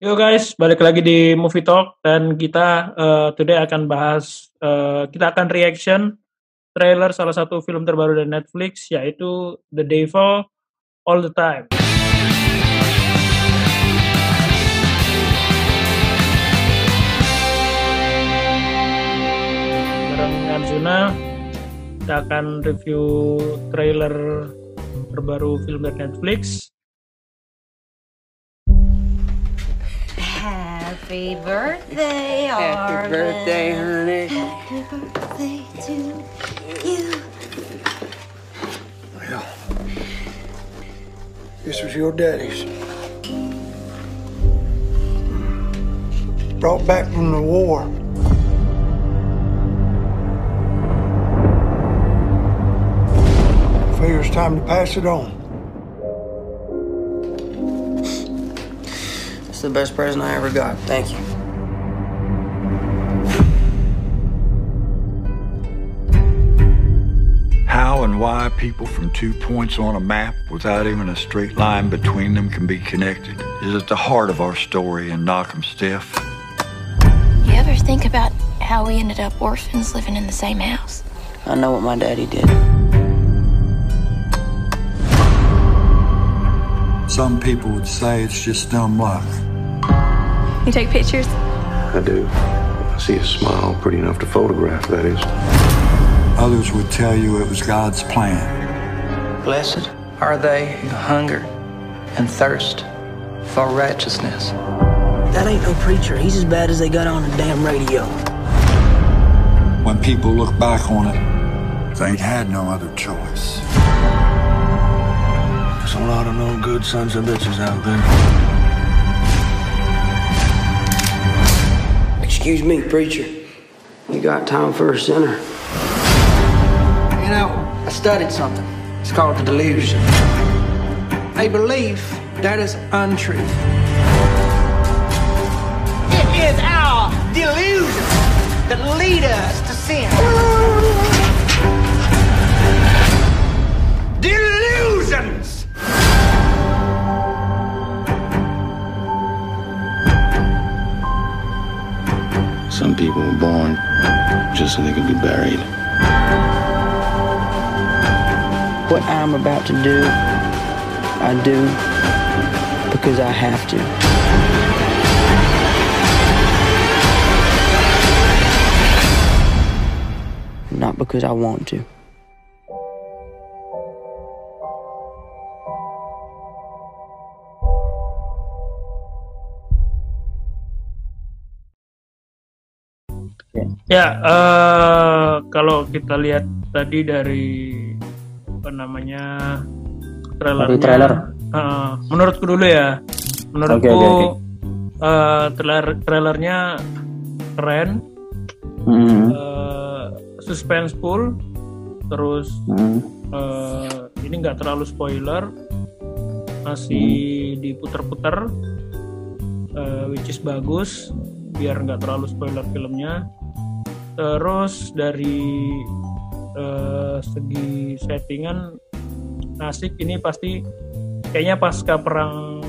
Yo guys, balik lagi di Movie Talk dan kita uh, today akan bahas uh, kita akan reaction trailer salah satu film terbaru dari Netflix yaitu The Devil All the Time. Bareng Arjuna kita akan review trailer terbaru film dari Netflix Happy birthday, Happy Arlen. birthday, honey. Happy birthday to you. Well, this was your daddy's. Brought back from the war. Figure it's time to pass it on. It's the best present I ever got. Thank you. How and why people from two points on a map without even a straight line between them can be connected is at the heart of our story in Knock'em Stiff. You ever think about how we ended up orphans living in the same house? I know what my daddy did. Some people would say it's just dumb luck. You take pictures? I do. I see a smile pretty enough to photograph, that is. Others would tell you it was God's plan. Blessed are they who hunger and thirst for righteousness. That ain't no preacher. He's as bad as they got on the damn radio. When people look back on it, they ain't had no other choice. There's a lot of no good sons of bitches out there. Excuse me, preacher. You got time for a sinner? You know, I studied something. It's called the delusion. A belief that is untruth. It is our delusion that lead us so they could be buried. What I'm about to do, I do because I have to. Not because I want to. Ya, eh kalau kita lihat tadi dari apa namanya trailernya, Dari trailer. eh, menurutku dulu ya, menurutku Oke, oke, oke. eh, trailer trailernya keren, Hmm, eh, suspenseful, terus hmm, eh, ini nggak terlalu spoiler, masih diputer-puter, eh, which is bagus, biar nggak terlalu spoiler filmnya. Terus dari eh, segi settingan asik ini pasti kayaknya pasca perang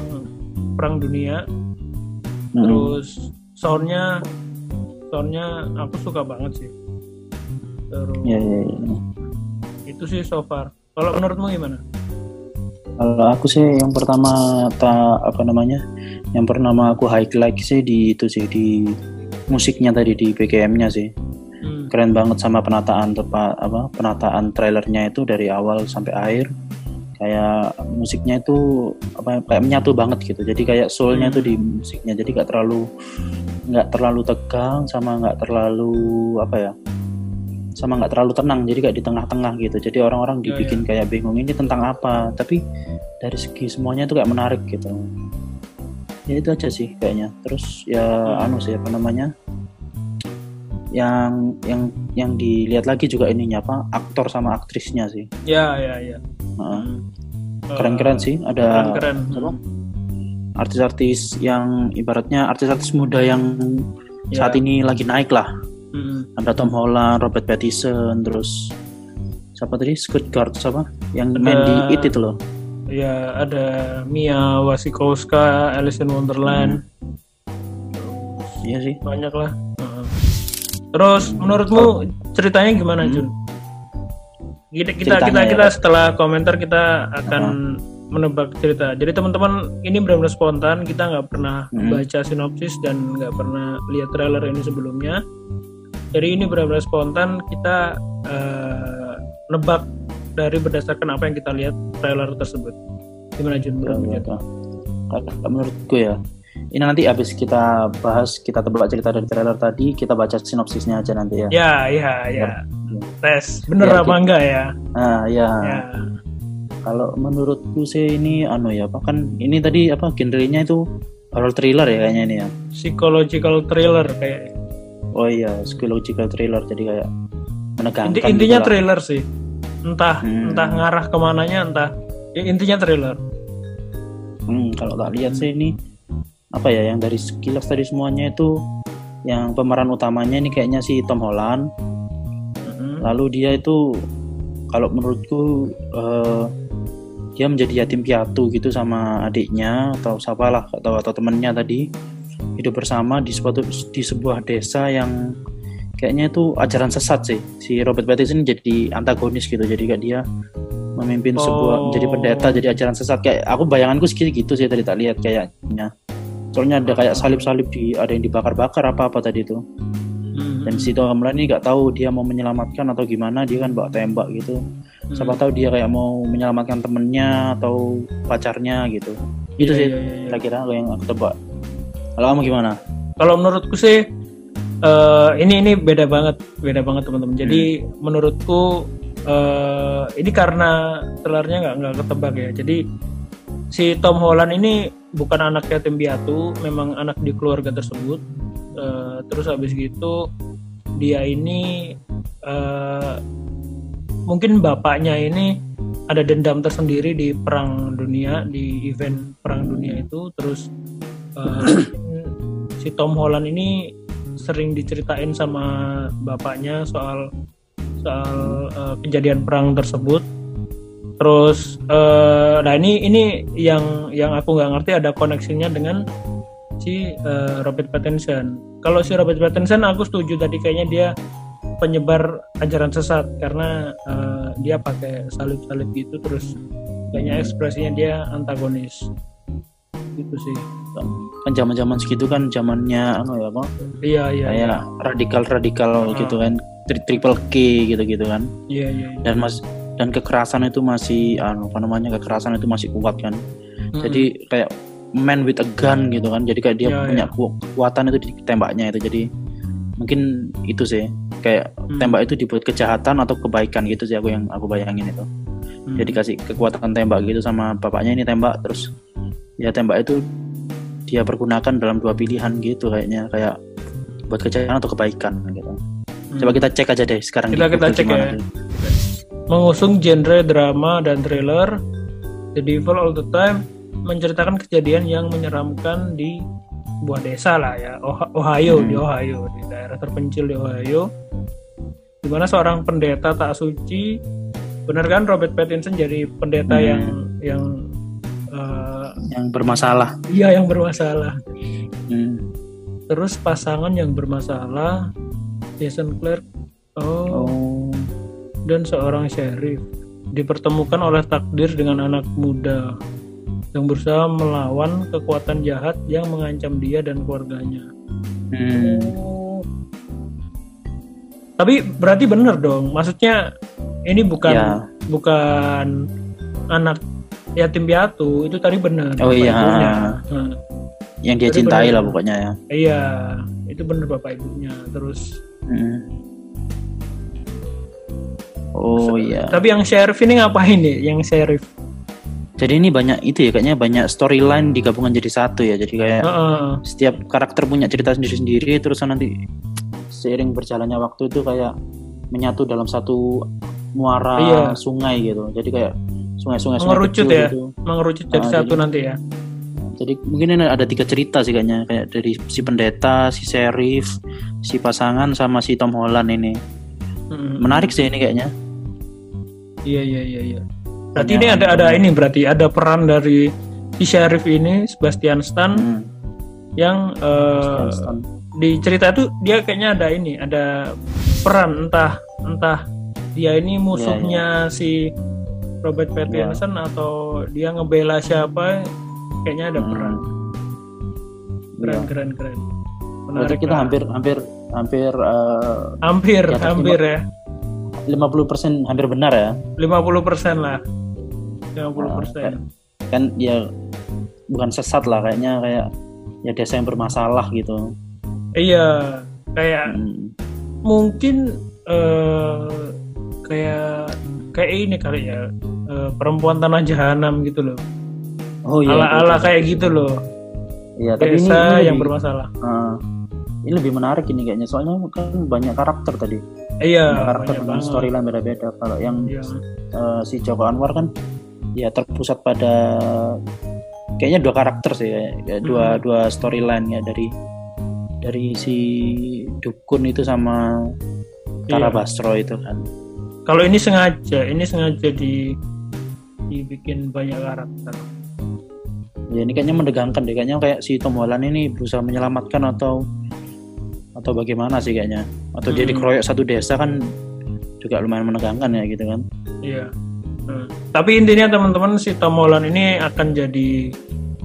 perang dunia. hmm. Terus soundnya soundnya aku suka banget sih. Terus Ya, ya, ya. itu sih so far. Kalau menurutmu gimana? Kalau aku sih yang pertama ta, apa namanya, yang pertama aku highlight sih di itu sih di musiknya tadi di BGM-nya sih. Keren banget sama penataan tepat apa penataan trailernya itu dari awal sampai akhir. Kayak musiknya itu apa kayak menyatu banget gitu. Jadi kayak soulnya itu di musiknya. Jadi nggak terlalu nggak terlalu tegang sama nggak terlalu apa ya sama nggak terlalu tenang. Jadi kayak di tengah-tengah gitu. Jadi orang-orang Ya, dibikin kayak bingung ini tentang apa? Tapi dari segi semuanya itu kayak menarik gitu. Ya itu aja sih kayaknya. Terus ya Hmm. anu sih apa namanya yang yang yang dilihat lagi juga ininya apa aktor sama aktrisnya sih Ya ya ya. Hmm. keren-keren Eh, sih ada Keren-keren. apa, artis-artis yang ibaratnya artis-artis muda yang Ya. saat ini lagi naik lah Hmm. ada Tom Holland Robert Pattinson terus siapa tadi Scott Gard siapa yang main Ada- di It itu loh ya ada Mia Wasikowska, Alice in Wonderland, Iya sih. banyak lah. Terus menurutmu ceritanya gimana Jun? Kita kita kita, Ceritanya kita ya. setelah komentar kita akan menebak cerita. Jadi teman-teman ini benar-benar spontan. Kita nggak pernah Hmm. baca sinopsis dan nggak pernah lihat trailer ini sebelumnya. Jadi ini benar-benar spontan. Kita eh, nebak dari berdasarkan apa yang kita lihat trailer tersebut. Gimana Jun? Kalau menurutku ya, ini nanti habis kita bahas, kita tebak cerita dari trailer tadi, kita baca sinopsisnya aja nanti ya. Ya, ya, ya. Tes, bener Ya, apa Jun. enggak ya? Nah, ya. Ya. Kalau menurutku sih ini anu ya, apa kan ini tadi apa genrenya itu horror thriller ya kayaknya ini ya. Psychological thriller kayak. Oh iya, psychological thriller jadi kayak menegangkan. Inti- intinya gitu lah. thriller sih. Entah Hmm. entah ngarah ke mananya, entah ya, intinya thriller. Hmm, kalau tak lihat sih ini apa ya yang dari sekilas tadi semuanya itu yang pemeran utamanya ini kayaknya si Tom Holland. Mhm. Lalu dia itu kalau menurutku eh, dia menjadi yatim piatu gitu sama adiknya atau siapalah atau atau temennya tadi hidup bersama di suatu di sebuah desa yang kayaknya itu ajaran sesat sih si Robert Pattinson jadi antagonis gitu jadi kayak dia memimpin sebuah Oh. menjadi pendeta jadi ajaran sesat kayak aku bayanganku segitu gitu sih tadi tak lihat kayaknya soalnya ada kayak salib-salib di ada yang dibakar-bakar apa apa tadi itu Mhm. dan si Tom Holland ini nggak tahu dia mau menyelamatkan atau gimana dia kan bawa tembak gitu Hmm. siapa tahu dia kayak mau menyelamatkan temennya atau pacarnya gitu itu Iya, sih iya, iya, kira-kira kalau yang aku tebak kalau kamu gimana Kalau menurutku sih eh, ini ini beda banget, beda banget teman-teman. Jadi Hmm. menurutku eh, ini karena trailernya nggak nggak ketebak ya. Jadi si Tom Holland ini bukan anak yatim piatu, memang anak di keluarga tersebut. Eh, terus habis gitu dia ini eh, mungkin bapaknya ini ada dendam tersendiri di perang dunia di event perang dunia itu terus eh, si Tom Holland ini sering diceritain sama bapaknya soal soal eh, kejadian perang tersebut terus eh, nah ini ini yang yang aku nggak ngerti ada koneksinya dengan si eh, Robert Pattinson. Kalau si Robert Pattinson aku setuju tadi kayaknya dia penyebar ajaran sesat karena eh, dia pakai salib-salib gitu terus kayaknya ekspresinya dia antagonis. Gitu sih. Kan zaman zaman segitu kan zamannya anu ya apa? Iya iya iya. kayak radikal radikal Ah. gitu kan Tri- triple K gitu gitu kan. Iya iya iya. dan mas dan kekerasan itu masih anu apa namanya kekerasan itu masih kuat kan Mm-mm. jadi kayak man with a gun gitu kan jadi kayak dia Ya, punya ya. ku- kekuatan itu di tembaknya itu jadi mungkin itu sih kayak Hmm. tembak itu dibuat kejahatan atau kebaikan gitu sih aku yang aku bayangin itu Hmm. jadi kasih kekuatan tembak gitu sama bapaknya ini tembak terus ya tembak itu dia pergunakan dalam dua pilihan gitu kayaknya kayak buat kejahatan atau kebaikan gitu Hmm. coba kita cek aja deh sekarang Kita- di kita cek ya. Mengusung genre drama dan thriller The Devil All the Time menceritakan kejadian yang menyeramkan di sebuah desa lah ya Oh- Ohio Hmm. di Ohio di daerah terpencil di Ohio di mana seorang pendeta tak suci benar kan Robert Pattinson jadi pendeta Hmm. yang yang eh, yang bermasalah iya yang bermasalah Hmm. terus pasangan yang bermasalah Jason Clarke oh oh dan seorang sheriff dipertemukan oleh takdir dengan anak muda yang berusaha melawan kekuatan jahat yang mengancam dia dan keluarganya. Hmm. Tapi berarti bener dong, maksudnya ini bukan Ya. bukan anak yatim piatu, itu tadi benar. Oh iya. ibunya. Nah, yang dia Jadi cintai bener. lah pokoknya ya iya, itu bener bapak ibunya. Terus Hmm. Oh iya tapi yang sheriff ini ngapain nih? Yang sheriff? jadi ini banyak itu ya kayaknya banyak storyline digabungkan jadi satu ya jadi kayak Heeh. setiap karakter punya cerita sendiri-sendiri terus nanti seiring berjalannya waktu itu kayak menyatu dalam satu muara Iya. sungai gitu jadi kayak sungai-sungai sungai mengerucut kecil ya, gitu. mengerucut jadi Ah, satu jadi- nanti ya. jadi mungkin ini ada tiga cerita sih kayaknya kayak dari si pendeta si sheriff si pasangan sama si Tom Holland ini Mm. menarik sih ini kayaknya Iya iya iya iya. Berarti ini ada ada ini berarti ada peran dari si sheriff ini Sebastian Stan Hmm, yang eh, Stan. di cerita itu dia kayaknya ada ini ada peran entah entah dia ini musuhnya si Robert Pattinson atau dia ngebela siapa kayaknya ada Hmm. peran keren Iya. keren keren Berarti menarik kita lah. hampir hampir hampir eh, hampir atas hampir ya. 50% hampir benar ya? 50% lah. 50% Nah, kan ya bukan sesat lah kayaknya kayak ya desa yang bermasalah gitu. Iya kayak Hmm. mungkin eh kayak kayak ini kali ya eh, perempuan tanah jahanam gitu loh. Oh iya ala ala betul. kayak gitu loh. Iya, tapi ini, desa ini yang lebih, bermasalah. Eh, ini lebih menarik ini kayaknya. Soalnya kan banyak karakter tadi. Iya banyak karakter banyak dengan storyline beda-beda. Kalau yang Iya. eh, si Joko Anwar kan ya terpusat pada kayaknya dua karakter sih kayak dua Hmm. dua storyline ya dari dari si dukun itu sama Tara Iya. Basro itu kan. Kalau ini sengaja ini sengaja di dibikin banyak karakter. Ya ini kayaknya menegangkan deh. Kayaknya kayak si Tom Holland ini berusaha menyelamatkan atau atau bagaimana sih kayaknya atau dia Hmm. dikeroyok satu desa kan juga lumayan menegangkan ya gitu kan iya Hmm. tapi intinya teman-teman si Tom Holland ini akan jadi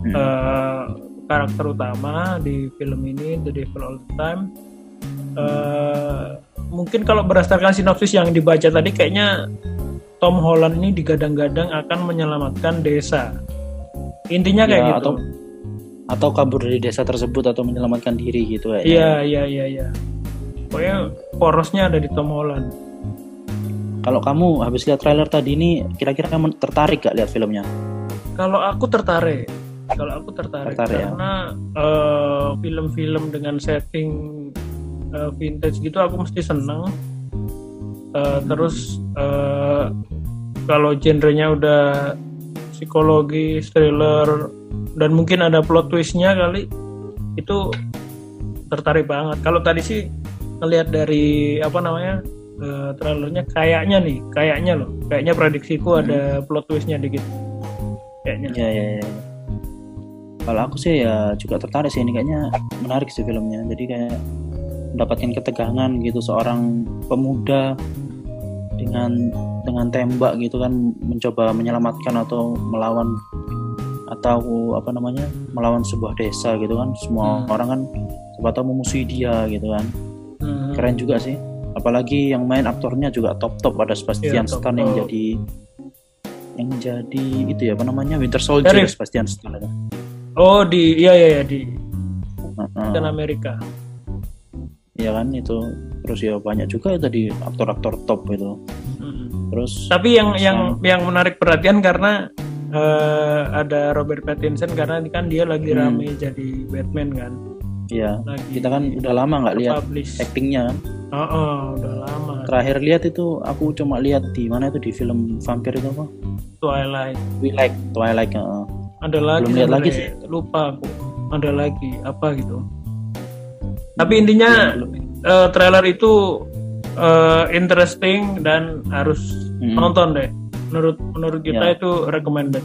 Hmm. eh, karakter utama di film ini The Devil All the Time Eh, mungkin kalau berdasarkan sinopsis yang dibaca tadi kayaknya Tom Holland ini digadang-gadang akan menyelamatkan desa intinya kayak Ya, gitu atau atau kabur dari desa tersebut atau menyelamatkan diri gitu ya? Iya iya iya iya. Pokoknya porosnya ada di Tom Holland kalau kamu habis lihat trailer tadi ini kira-kira kamu tertarik gak lihat filmnya? Kalau aku tertarik, kalau aku tertarik, Tertarik, ya? karena eh, film-film dengan setting eh, vintage gitu aku mesti seneng. Eh, terus eh, kalau genrenya udah psikologi, thriller, dan mungkin ada plot twistnya kali, itu tertarik banget. Kalau tadi sih ngelihat dari apa namanya eh, trailernya, kayaknya nih, kayaknya loh, kayaknya prediksiku ada plot twistnya dikit. Kayaknya. ya ya ya kalau aku sih ya juga tertarik sih ini kayaknya menarik sih filmnya jadi kayak mendapatkan ketegangan gitu seorang pemuda dengan dengan tembak gitu kan mencoba menyelamatkan atau melawan atau apa namanya melawan sebuah desa gitu kan semua Hmm. orang kan siapa tahu memusuhi dia gitu kan Hmm. keren juga sih apalagi yang main aktornya juga top top ada Sebastian Iya, top Stan yang jadi yang jadi itu ya apa namanya Winter Soldier Sheriff. Sebastian Stan itu Oh di iya iya iya di. Captain Amerika. ya kan itu terus ya banyak juga ya tadi aktor-aktor top itu terus Tapi yang yang yang menarik perhatian karena eh, ada Robert Pattinson karena kan dia lagi Hmm. rame jadi Batman kan. ya Lagi kita kan udah lama nggak lihat actingnya kan Oh, oh, udah lama. terakhir lihat itu aku cuma lihat di mana itu di film vampir itu apa Twilight. Twilight Twilight heeh. Ada lagi Belum lihat lagi sebenarnya. Lupa aku. Ada lagi apa gitu. Tapi intinya eh, trailer itu eh, interesting dan harus Mm-mm. nonton deh. Menurut menurut kita Ya. itu recommended.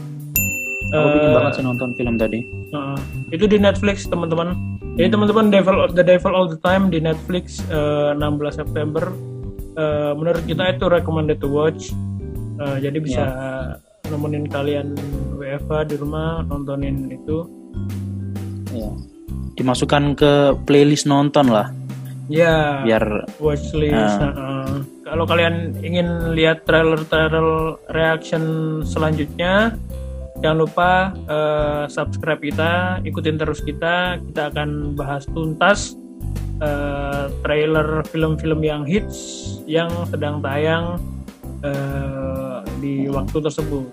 aku Eh, banget sih nonton film tadi Uh, itu di Netflix teman-teman. Jadi teman-teman Devil The Devil All the Time di Netflix uh, 16 September. Uh, menurut kita itu recommended to watch. Uh, jadi bisa nemenin kalian WFH di rumah nontonin itu. ya dimasukkan ke playlist nonton lah Ya, biar watchlist. Ah. uh, kalau kalian ingin lihat trailer-trailer reaction selanjutnya, jangan lupa uh, subscribe kita, ikutin terus kita. Kita akan bahas tuntas uh, trailer film-film yang hits yang sedang tayang uh, di waktu tersebut.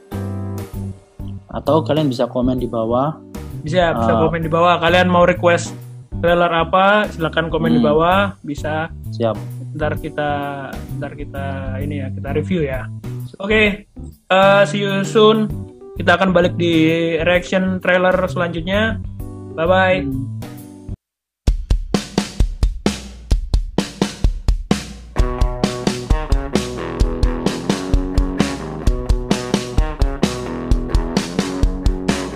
atau kalian bisa komen di bawah Bisa bisa komen di bawah. Kalian mau request trailer apa? Silakan komen di Hmm. bawah. Bisa siap ntar kita ntar kita ini ya kita review ya oke eh, see you soon kita akan balik di reaction trailer selanjutnya bye bye Hmm.